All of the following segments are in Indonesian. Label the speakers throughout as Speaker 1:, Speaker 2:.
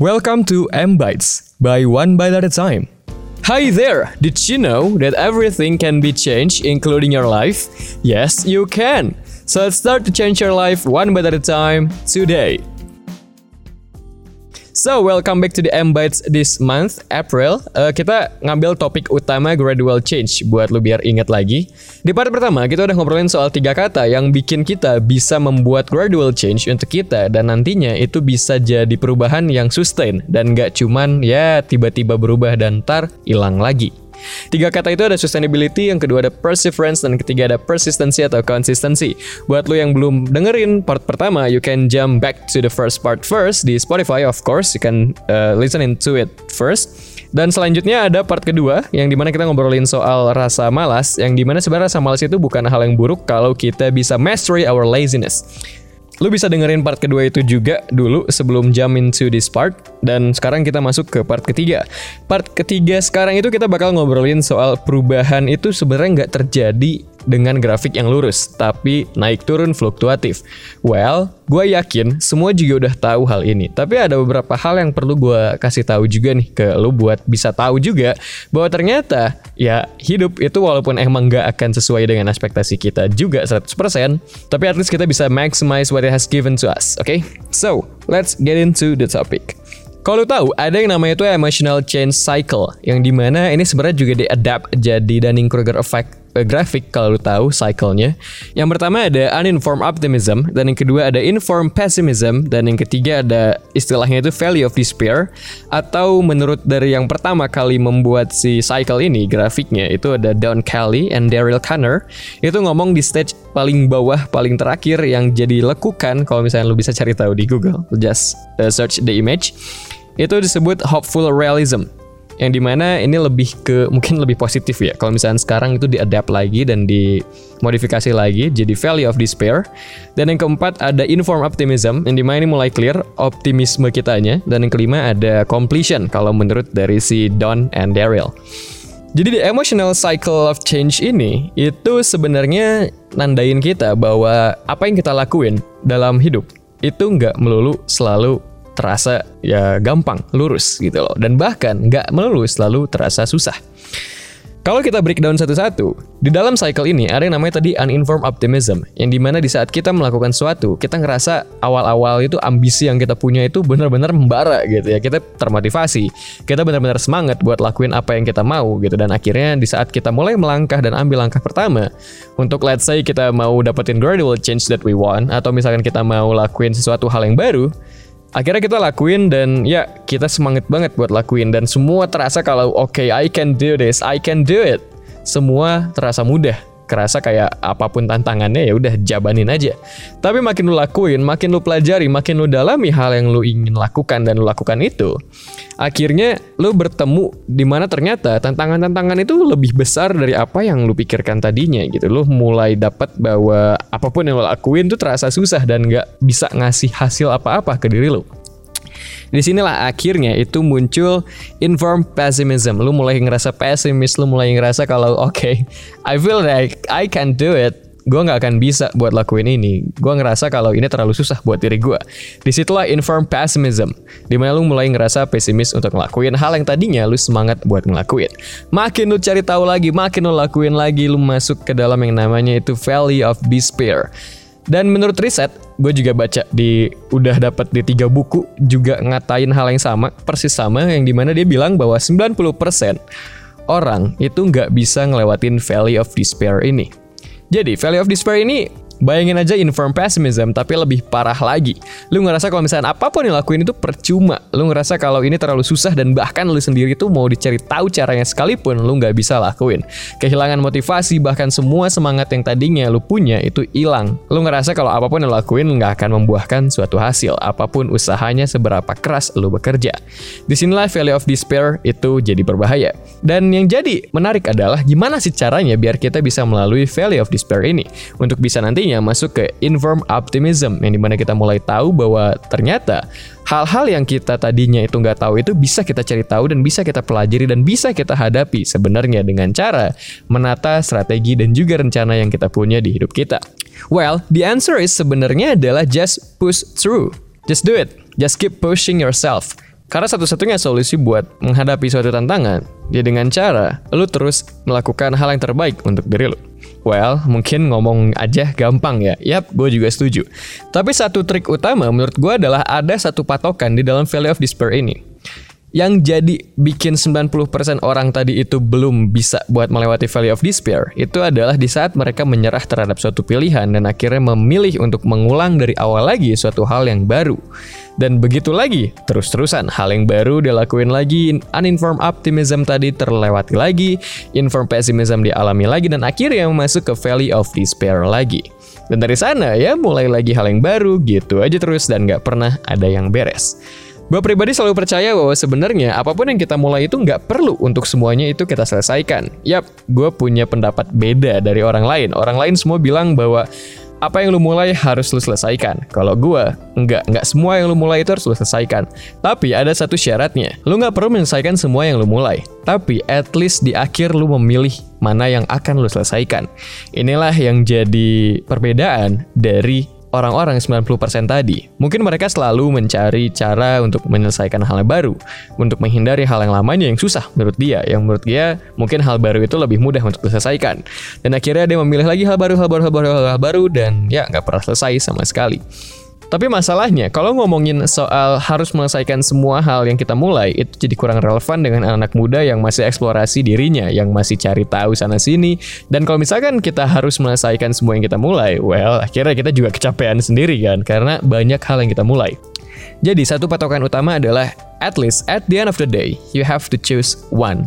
Speaker 1: Welcome to M Bites by One Bite at a Time. Hi there! Did you know that everything can be changed, including your life? Yes, you can! So let's start to change your life one bite at a time today. So, welcome back to the M Bites this month, April. Uh, kita ngambil topik utama gradual change buat lu biar ingat lagi. Di part pertama, kita udah ngobrolin soal tiga kata yang bikin kita bisa membuat gradual change untuk kita dan nantinya itu bisa jadi perubahan yang sustain dan gak cuman ya tiba-tiba berubah dan tar hilang lagi. Tiga kata itu ada sustainability, yang kedua ada perseverance, dan ketiga ada persistency atau consistency. Buat lo yang belum dengerin part pertama, you can jump back to the first part first di Spotify, of course. You can uh, listen into it first. Dan selanjutnya ada part kedua yang di mana kita ngobrolin soal rasa malas, yang di mana sebenarnya rasa malas itu bukan hal yang buruk kalau kita bisa mastery our laziness. Lu bisa dengerin part kedua itu juga dulu sebelum jump into this part dan sekarang kita masuk ke part ketiga. Part ketiga sekarang itu kita bakal ngobrolin soal perubahan itu sebenarnya nggak terjadi dengan grafik yang lurus, tapi naik turun fluktuatif. Well, gue yakin semua juga udah tahu hal ini. Tapi ada beberapa hal yang perlu gue kasih tahu juga nih ke lu buat bisa tahu juga bahwa ternyata ya hidup itu walaupun emang nggak akan sesuai dengan ekspektasi kita juga 100%, tapi at least kita bisa maximize what it has given to us, oke? Okay? So, let's get into the topic. Kalau tahu ada yang namanya itu emotional change cycle yang di mana ini sebenarnya juga diadapt jadi Dunning-Kruger effect uh, grafik kalau lu tahu cycle-nya. Yang pertama ada uninformed optimism dan yang kedua ada informed pessimism dan yang ketiga ada istilahnya itu value of despair atau menurut dari yang pertama kali membuat si cycle ini grafiknya itu ada Don Kelly and Daryl Kanner. Itu ngomong di stage paling bawah paling terakhir yang jadi lekukan kalau misalnya lu bisa cari tahu di Google. Just uh, search the image. Itu disebut hopeful realism yang di mana ini lebih ke mungkin lebih positif ya. Kalau misalnya sekarang itu diadapt lagi dan dimodifikasi lagi jadi value of despair. Dan yang keempat ada inform optimism yang di mana ini mulai clear optimisme kitanya. Dan yang kelima ada completion kalau menurut dari si Don and Daryl. Jadi the emotional cycle of change ini itu sebenarnya nandain kita bahwa apa yang kita lakuin dalam hidup itu nggak melulu selalu terasa ya gampang, lurus gitu loh. Dan bahkan nggak melulu selalu terasa susah. Kalau kita breakdown satu-satu, di dalam cycle ini ada yang namanya tadi uninformed optimism, yang di mana di saat kita melakukan sesuatu, kita ngerasa awal-awal itu ambisi yang kita punya itu benar-benar membara gitu ya, kita termotivasi, kita benar-benar semangat buat lakuin apa yang kita mau gitu, dan akhirnya di saat kita mulai melangkah dan ambil langkah pertama, untuk let's say kita mau dapetin gradual change that we want, atau misalkan kita mau lakuin sesuatu hal yang baru, akhirnya kita lakuin dan ya kita semangat banget buat lakuin dan semua terasa kalau oke okay, I can do this, I can do it. Semua terasa mudah kerasa kayak apa pun tantangannya ya udah jabanin aja. Tapi makin lu lakuin, makin lu pelajari, makin lu dalami hal yang lu ingin lakukan dan lu lakukan itu, akhirnya lu bertemu di mana ternyata tantangan-tantangan itu lebih besar dari apa yang lu pikirkan tadinya gitu. Lu mulai dapat bahwa apa pun yang lu lakuin tuh terasa susah dan nggak bisa ngasih hasil apa-apa ke diri lu. Di sinilah akhirnya itu muncul informed pessimism. Lu mulai ngerasa pesimis, lu mulai ngerasa kalau oke, okay, I feel like I can do it gue nggak akan bisa buat lakuin ini. Gue ngerasa kalau ini terlalu susah buat diri gue. Di situlah informed pessimism, di mana lu mulai ngerasa pesimis untuk ngelakuin hal yang tadinya lu semangat buat ngelakuin. Makin lu cari tahu lagi, makin lu lakuin lagi, lu masuk ke dalam yang namanya itu valley of despair. Dan menurut riset, gue juga baca di udah dapat di tiga buku juga ngatain hal yang sama, persis sama yang di mana dia bilang bahwa 90% orang itu nggak bisa ngelewatin Valley of Despair ini. Jadi Valley of Despair ini Bayangin aja inform pessimism tapi lebih parah lagi. Lu ngerasa kalau misalnya apa pun yang lakuin itu percuma. Lu ngerasa kalau ini terlalu susah dan bahkan lu sendiri tuh mau dicari tahu caranya sekalipun lu nggak bisa lakuin. Kehilangan motivasi bahkan semua semangat yang tadinya lu punya itu hilang. Lu ngerasa kalau apa pun yang lakuin nggak akan membuahkan suatu hasil apa pun usahanya seberapa keras lu bekerja. Di sinilah value of despair itu jadi berbahaya. Dan yang jadi menarik adalah gimana sih caranya biar kita bisa melalui value of despair ini untuk bisa nanti akhirnya masuk ke inform optimism yang di mana kita mulai tahu bahwa ternyata hal-hal yang kita tadinya itu nggak tahu itu bisa kita cari tahu dan bisa kita pelajari dan bisa kita hadapi sebenarnya dengan cara menata strategi dan juga rencana yang kita punya di hidup kita. Well, the answer is sebenarnya adalah just push through. Just do it. Just keep pushing yourself. Karena satu-satunya solusi buat menghadapi suatu tantangan, ya dengan cara lu terus melakukan hal yang terbaik untuk diri lu. Well, mungkin ngomong aja gampang ya. Yap, gue juga setuju. Tapi satu trik utama menurut gue adalah ada satu patokan di dalam value of despair ini yang jadi bikin 90% orang tadi itu belum bisa buat melewati valley of despair itu adalah di saat mereka menyerah terhadap suatu pilihan dan akhirnya memilih untuk mengulang dari awal lagi suatu hal yang baru. Dan begitu lagi, terus-terusan hal yang baru dilakuin lagi, uninformed optimism tadi terlewati lagi, informed pessimism dialami lagi dan akhirnya masuk ke valley of despair lagi. Dan dari sana ya mulai lagi hal yang baru gitu aja terus dan gak pernah ada yang beres. Gue pribadi selalu percaya bahwa sebenarnya apa pun yang kita mulai itu nggak perlu untuk semuanya itu kita selesaikan. Yap, gue punya pendapat beda dari orang lain. Orang lain semua bilang bahwa apa yang lu mulai harus lu selesaikan. Kalau gue, nggak, nggak semua yang lu mulai itu harus lu selesaikan. Tapi ada satu syaratnya, lu nggak perlu menyelesaikan semua yang lu mulai. Tapi at least di akhir lu memilih mana yang akan lu selesaikan. Inilah yang jadi perbedaan dari orang-orang 90% tadi, mungkin mereka selalu mencari cara untuk menyelesaikan hal yang baru, untuk menghindari hal yang lamanya yang susah menurut dia, yang menurut dia mungkin hal baru itu lebih mudah untuk diselesaikan. Dan akhirnya dia memilih lagi hal baru, hal baru, hal baru, hal baru, dan ya nggak pernah selesai sama sekali. Tapi masalahnya, kalau ngomongin soal harus menyelesaikan semua hal yang kita mulai, itu jadi kurang relevan dengan anak-anak muda yang masih eksplorasi dirinya, yang masih cari tahu sana-sini. Dan kalau misalkan kita harus menyelesaikan semua yang kita mulai, well, akhirnya kita juga kecapean sendiri kan, karena banyak hal yang kita mulai. Jadi, satu patokan utama adalah, at least at the end of the day, you have to choose one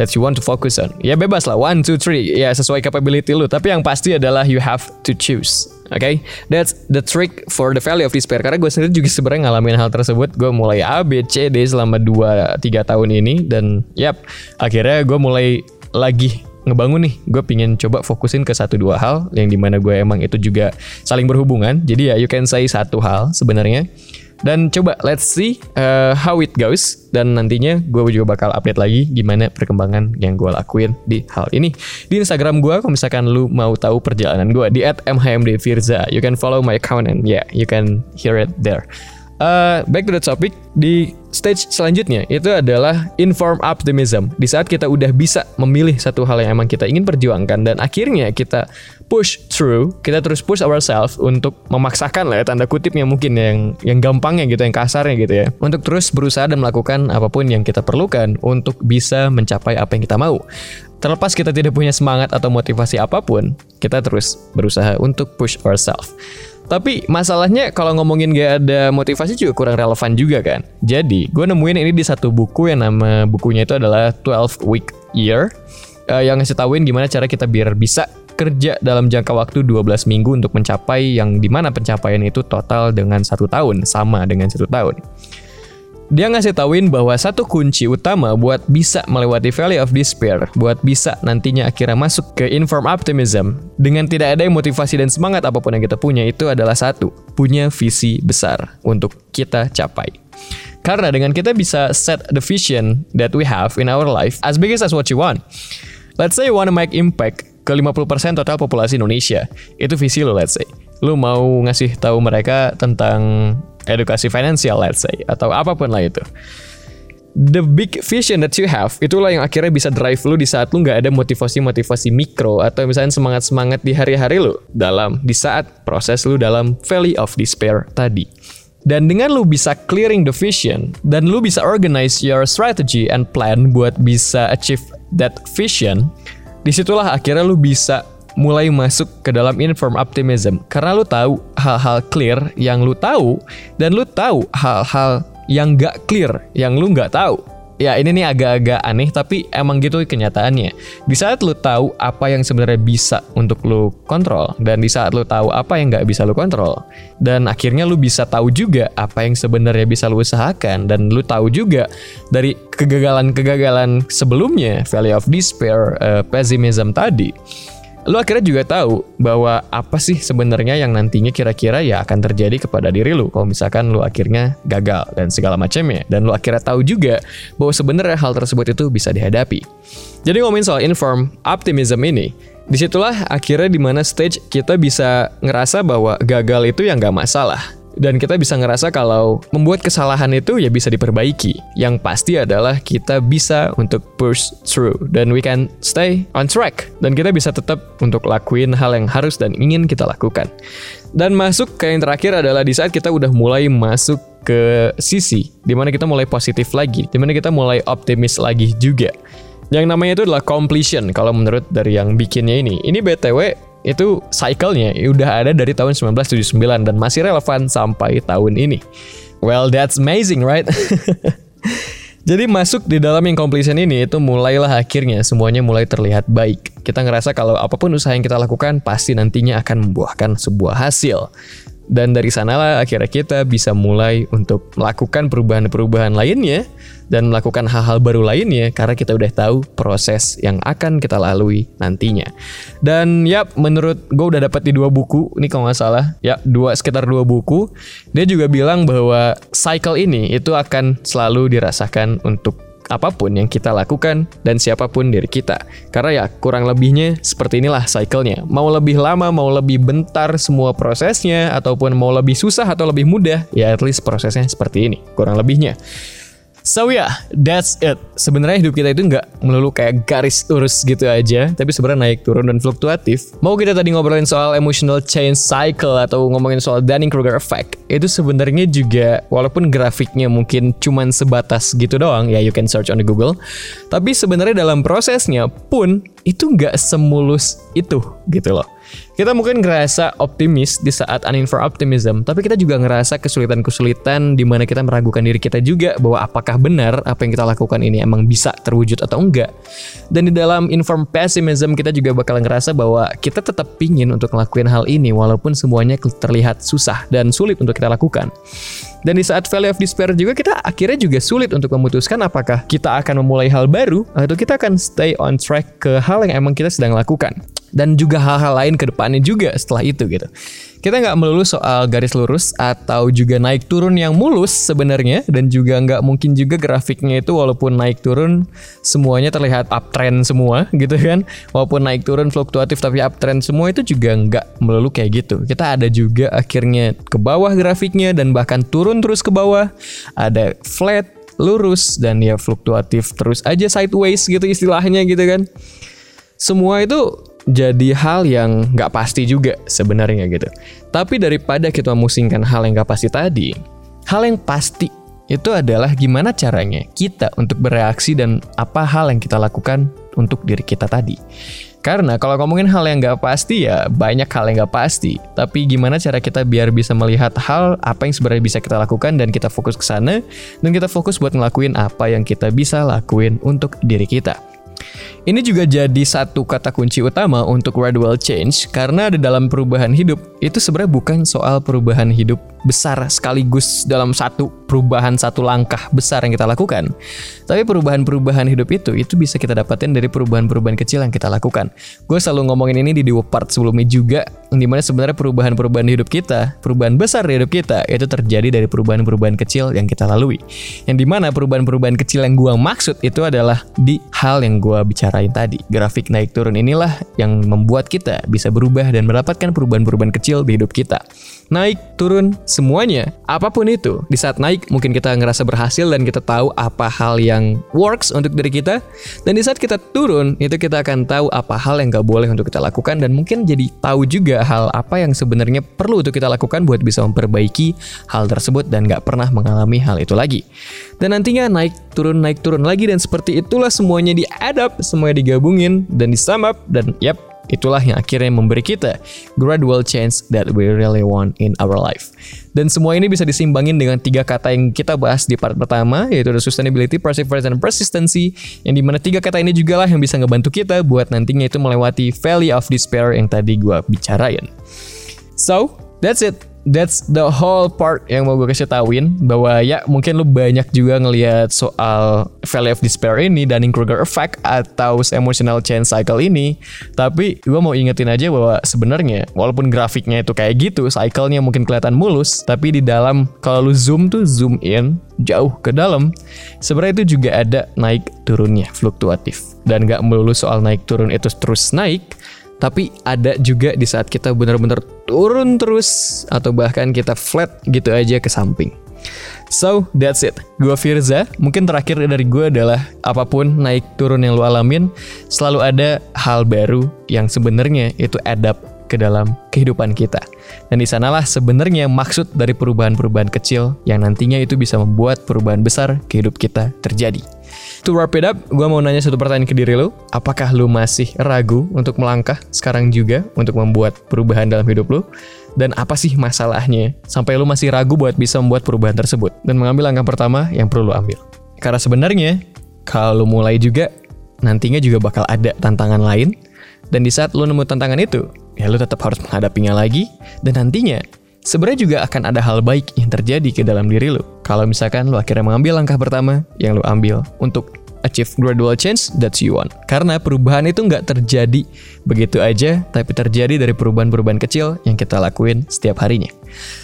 Speaker 1: that you want to focus on. Ya bebas lah, one, two, three, ya sesuai capability lu. Tapi yang pasti adalah you have to choose. Oke, okay? that's the trick for the value of despair. Karena gue sendiri juga sebenarnya ngalamin hal tersebut. Gue mulai A, B, C, D selama 2-3 tahun ini. Dan yap, akhirnya gue mulai lagi ngebangun nih gue pingin coba fokusin ke satu dua hal yang di mana gue emang itu juga saling berhubungan jadi ya you can say satu hal sebenarnya dan coba let's see uh, how it goes. Dan nantinya gue juga bakal update lagi gimana perkembangan yang gue lakuin di hal ini. Di Instagram gue kalau misalkan lu mau tahu perjalanan gue di @mhmdfirza you can follow my account and yeah you can hear it there. Uh, back to the topic di stage selanjutnya itu adalah inform optimism. Di saat kita udah bisa memilih satu hal yang emang kita ingin perjuangkan dan akhirnya kita push through, kita terus push ourselves untuk memaksakan lah ya tanda kutipnya mungkin yang yang gampangnya gitu, yang kasarnya gitu ya. Untuk terus berusaha dan melakukan apa pun yang kita perlukan untuk bisa mencapai apa yang kita mau. Terlepas kita tidak punya semangat atau motivasi apa pun, kita terus berusaha untuk push ourselves. Tapi masalahnya kalau ngomongin gak ada motivasi juga kurang relevan juga kan. Jadi gue nemuin ini di satu buku yang nama bukunya itu adalah 12 Week Year. Uh, yang ngasih tauin gimana cara kita biar bisa kerja dalam jangka waktu 12 minggu untuk mencapai yang di mana pencapaian itu total dengan satu tahun, sama dengan satu tahun. Dia ngasih tauin bahwa satu kunci utama buat bisa melewati Valley of Despair, buat bisa nantinya akhirnya masuk ke Inform Optimism, dengan tidak ada motivasi dan semangat apa pun yang kita punya itu adalah satu, punya visi besar untuk kita capai. Karena dengan kita bisa set the vision that we have in our life as big as what you want. Let's say you want to make impact ke 50% total populasi Indonesia. Itu visi lo let's say. Lu mau ngasih tahu mereka tentang edukasi finansial let's say atau apa pun lah itu. The big vision that you have itulah yang akhirnya bisa drive lu di saat lu nggak ada motivasi-motivasi mikro atau misalnya semangat-semangat di hari-hari lu dalam di saat proses lu dalam valley of despair tadi. Dan dengan lu bisa clearing the vision dan lu bisa organize your strategy and plan buat bisa achieve that vision, di situlah akhirnya lu bisa mulai masuk ke dalam inform optimism karena lu tahu hal-hal clear yang lu tahu dan lu tahu hal-hal yang gak clear yang lu gak tahu. Ya ini nih agak-agak aneh tapi emang gitu kenyataannya. Di saat lu tahu apa yang sebenarnya bisa untuk lu kontrol dan di saat lu tahu apa yang nggak bisa lu kontrol dan akhirnya lu bisa tahu juga apa yang sebenarnya bisa lu usahakan dan lu tahu juga dari kegagalan-kegagalan sebelumnya, value of despair, uh, pessimism tadi lu akhirnya juga tahu bahwa apa sih sebenarnya yang nantinya kira-kira ya akan terjadi kepada diri lu kalau misalkan lu akhirnya gagal dan segala macamnya dan lu akhirnya tahu juga bahwa sebenarnya hal tersebut itu bisa dihadapi. Jadi ngomongin soal inform optimism ini, di situlah akhirnya di mana stage kita bisa ngerasa bahwa gagal itu yang gak masalah. Dan kita bisa ngerasa kalau membuat kesalahan itu ya bisa diperbaiki. Yang pasti adalah kita bisa untuk push through dan we can stay on track dan kita bisa tetap untuk lakuin hal yang harus dan ingin kita lakukan. Dan masuk ke yang terakhir adalah di saat kita udah mulai masuk ke sisi di mana kita mulai positif lagi, di mana kita mulai optimis lagi juga. Yang namanya itu adalah completion kalau menurut dari yang bikinnya ini. Ini BTW itu cycle-nya udah ada dari tahun 1979 dan masih relevan sampai tahun ini. Well, that's amazing, right? Jadi masuk di dalam yang completion ini itu mulailah akhirnya semuanya mulai terlihat baik. Kita ngerasa kalau apa pun usaha yang kita lakukan pasti nantinya akan membuahkan sebuah hasil. Dan dari sanalah akhirnya kita bisa mulai untuk melakukan perubahan-perubahan lainnya dan melakukan hal-hal baru lainnya karena kita udah tahu proses yang akan kita lalui nantinya. Dan ya menurut gue udah dapat di dua buku, ini kalau nggak salah, ya dua sekitar dua buku, dia juga bilang bahwa cycle ini itu akan selalu dirasakan untuk apa pun yang kita lakukan dan siapa pun diri kita. Karena ya kurang lebihnya seperti inilah cycle-nya. Mau lebih lama, mau lebih bentar semua prosesnya, ataupun mau lebih susah atau lebih mudah, ya at least prosesnya seperti ini. Kurang lebihnya. So yeah, that's it. Sebenarnya hidup kita itu nggak melulu kayak garis lurus gitu aja, tapi sebenarnya naik turun dan fluktuatif. Mau kita tadi ngobrolin soal emotional change cycle atau ngomongin soal Dunning-Kruger effect, itu sebenarnya juga walaupun grafiknya mungkin cuman sebatas gitu doang, ya you can search on the Google, tapi sebenarnya dalam prosesnya pun itu nggak semulus itu gitu loh. Kita mungkin ngerasa optimis di saat running for optimism, tapi kita juga ngerasa kesulitan-kesulitan di mana kita meragukan diri kita juga bahwa apakah benar apa yang kita lakukan ini emang bisa terwujud atau enggak. Dan di dalam inform pessimism kita juga bakal ngerasa bahwa kita tetap pingin untuk ngelakuin hal ini walaupun semuanya terlihat susah dan sulit untuk kita lakukan. Dan di saat valley of despair juga kita akhirnya juga sulit untuk memutuskan apakah kita akan memulai hal baru atau kita akan stay on track ke hal yang emang kita sedang lakukan dan juga hal-hal lain ke depannya juga setelah itu gitu. Kita nggak melulu soal garis lurus atau juga naik turun yang mulus sebenarnya dan juga nggak mungkin juga grafiknya itu walaupun naik turun semuanya terlihat uptrend semua gitu kan. Walaupun naik turun fluktuatif tapi uptrend semua itu juga nggak melulu kayak gitu. Kita ada juga akhirnya ke bawah grafiknya dan bahkan turun terus ke bawah. Ada flat, lurus dan ya fluktuatif terus aja sideways gitu istilahnya gitu kan. Semua itu jadi hal yang nggak pasti juga sebenarnya gitu. Tapi daripada kita memusingkan hal yang nggak pasti tadi, hal yang pasti itu adalah gimana caranya kita untuk bereaksi dan apa hal yang kita lakukan untuk diri kita tadi. Karena kalau ngomongin hal yang nggak pasti ya banyak hal yang nggak pasti. Tapi gimana cara kita biar bisa melihat hal apa yang sebenarnya bisa kita lakukan dan kita fokus ke sana dan kita fokus buat ngelakuin apa yang kita bisa lakuin untuk diri kita. Ini juga jadi satu kata kunci utama untuk gradual change karena di dalam perubahan hidup itu sebenarnya bukan soal perubahan hidup besar sekaligus dalam satu perubahan satu langkah besar yang kita lakukan. Tapi perubahan-perubahan hidup itu itu bisa kita dapatin dari perubahan-perubahan kecil yang kita lakukan. Gue selalu ngomongin ini di dua part sebelumnya juga di mana sebenarnya perubahan-perubahan hidup kita, perubahan besar di hidup kita itu terjadi dari perubahan-perubahan kecil yang kita lalui. Yang di mana perubahan-perubahan kecil yang gue maksud itu adalah di hal yang gue bicarain tadi. Grafik naik turun inilah yang membuat kita bisa berubah dan mendapatkan perubahan-perubahan kecil di hidup kita. Naik, turun, semuanya, apa pun itu. Di saat naik mungkin kita ngerasa berhasil dan kita tahu apa hal yang works untuk diri kita. Dan di saat kita turun, itu kita akan tahu apa hal yang gak boleh untuk kita lakukan dan mungkin jadi tahu juga hal apa yang sebenarnya perlu untuk kita lakukan buat bisa memperbaiki hal tersebut dan gak pernah mengalami hal itu lagi. Dan nantinya naik turun naik turun lagi dan seperti itulah semuanya diadap, semuanya digabungin dan disum dan yap Itulah yang akhirnya memberi kita gradual change that we really want in our life. Dan semua ini bisa disimbangin dengan tiga kata yang kita bahas di part pertama, yaitu the sustainability, perseverance, and persistency. Yang di mana tiga kata ini juga lah yang bisa ngebantu kita buat nantinya itu melewati valley of despair yang tadi gue bicarain. So, that's it that's the whole part yang mau gue kasih tauin bahwa ya mungkin lu banyak juga ngelihat soal Valley of Despair ini Dunning-Kruger effect atau emotional change cycle ini. Tapi gue mau ingetin aja bahwa sebenarnya walaupun grafiknya itu kayak gitu cycle-nya mungkin kelihatan mulus tapi di dalam kalau lu zoom tuh zoom in jauh ke dalam sebenarnya itu juga ada naik turunnya fluktuatif. Dan gak melulu soal naik turun itu terus naik tapi ada juga di saat kita benar-benar turun terus atau bahkan kita flat gitu aja ke samping. So, that's it. Gua Firza. Mungkin terakhir dari gue adalah apa pun naik turun yang lu alamin, selalu ada hal baru yang sebenarnya itu adapt ke dalam kehidupan kita. Dan di sanalah sebenarnya maksud dari perubahan-perubahan kecil yang nantinya itu bisa membuat perubahan besar ke hidup kita terjadi. To wrap it up, gue mau nanya satu pertanyaan ke diri lo. Apakah lo masih ragu untuk melangkah sekarang juga untuk membuat perubahan dalam hidup lo? Dan apa sih masalahnya sampai lo masih ragu buat bisa membuat perubahan tersebut? Dan mengambil langkah pertama yang perlu lo ambil. Karena sebenarnya, kalau lo mulai juga, nantinya juga bakal ada tantangan lain. Dan di saat lo nemu tantangan itu, ya lo tetap harus menghadapinya lagi. Dan nantinya, sebenarnya juga akan ada hal baik yang terjadi ke dalam diri lo. Kalau misalkan lo akhirnya mengambil langkah pertama yang lo ambil untuk achieve gradual change that you want. Karena perubahan itu nggak terjadi begitu aja, tapi terjadi dari perubahan-perubahan kecil yang kita lakuin setiap harinya.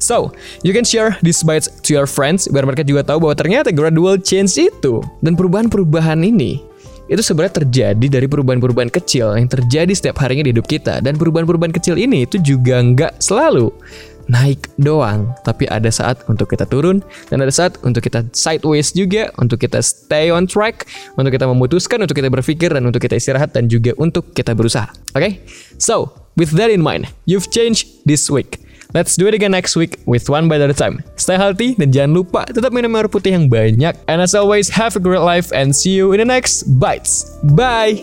Speaker 1: So, you can share these bites to your friends biar mereka juga tahu bahwa ternyata gradual change itu dan perubahan-perubahan ini itu sebenarnya terjadi dari perubahan-perubahan kecil yang terjadi setiap harinya di hidup kita dan perubahan-perubahan kecil ini itu juga nggak selalu naik doang, tapi ada saat untuk kita turun dan ada saat untuk kita sideways juga, untuk kita stay on track, untuk kita memutuskan, untuk kita berpikir dan untuk kita istirahat dan juga untuk kita berusaha. Oke? Okay? So, with that in mind, you've changed this week. Let's do it again next week with one bite at a time. Stay healthy dan jangan lupa tetap minum air putih yang banyak. And as always, have a great life and see you in the next bites. Bye!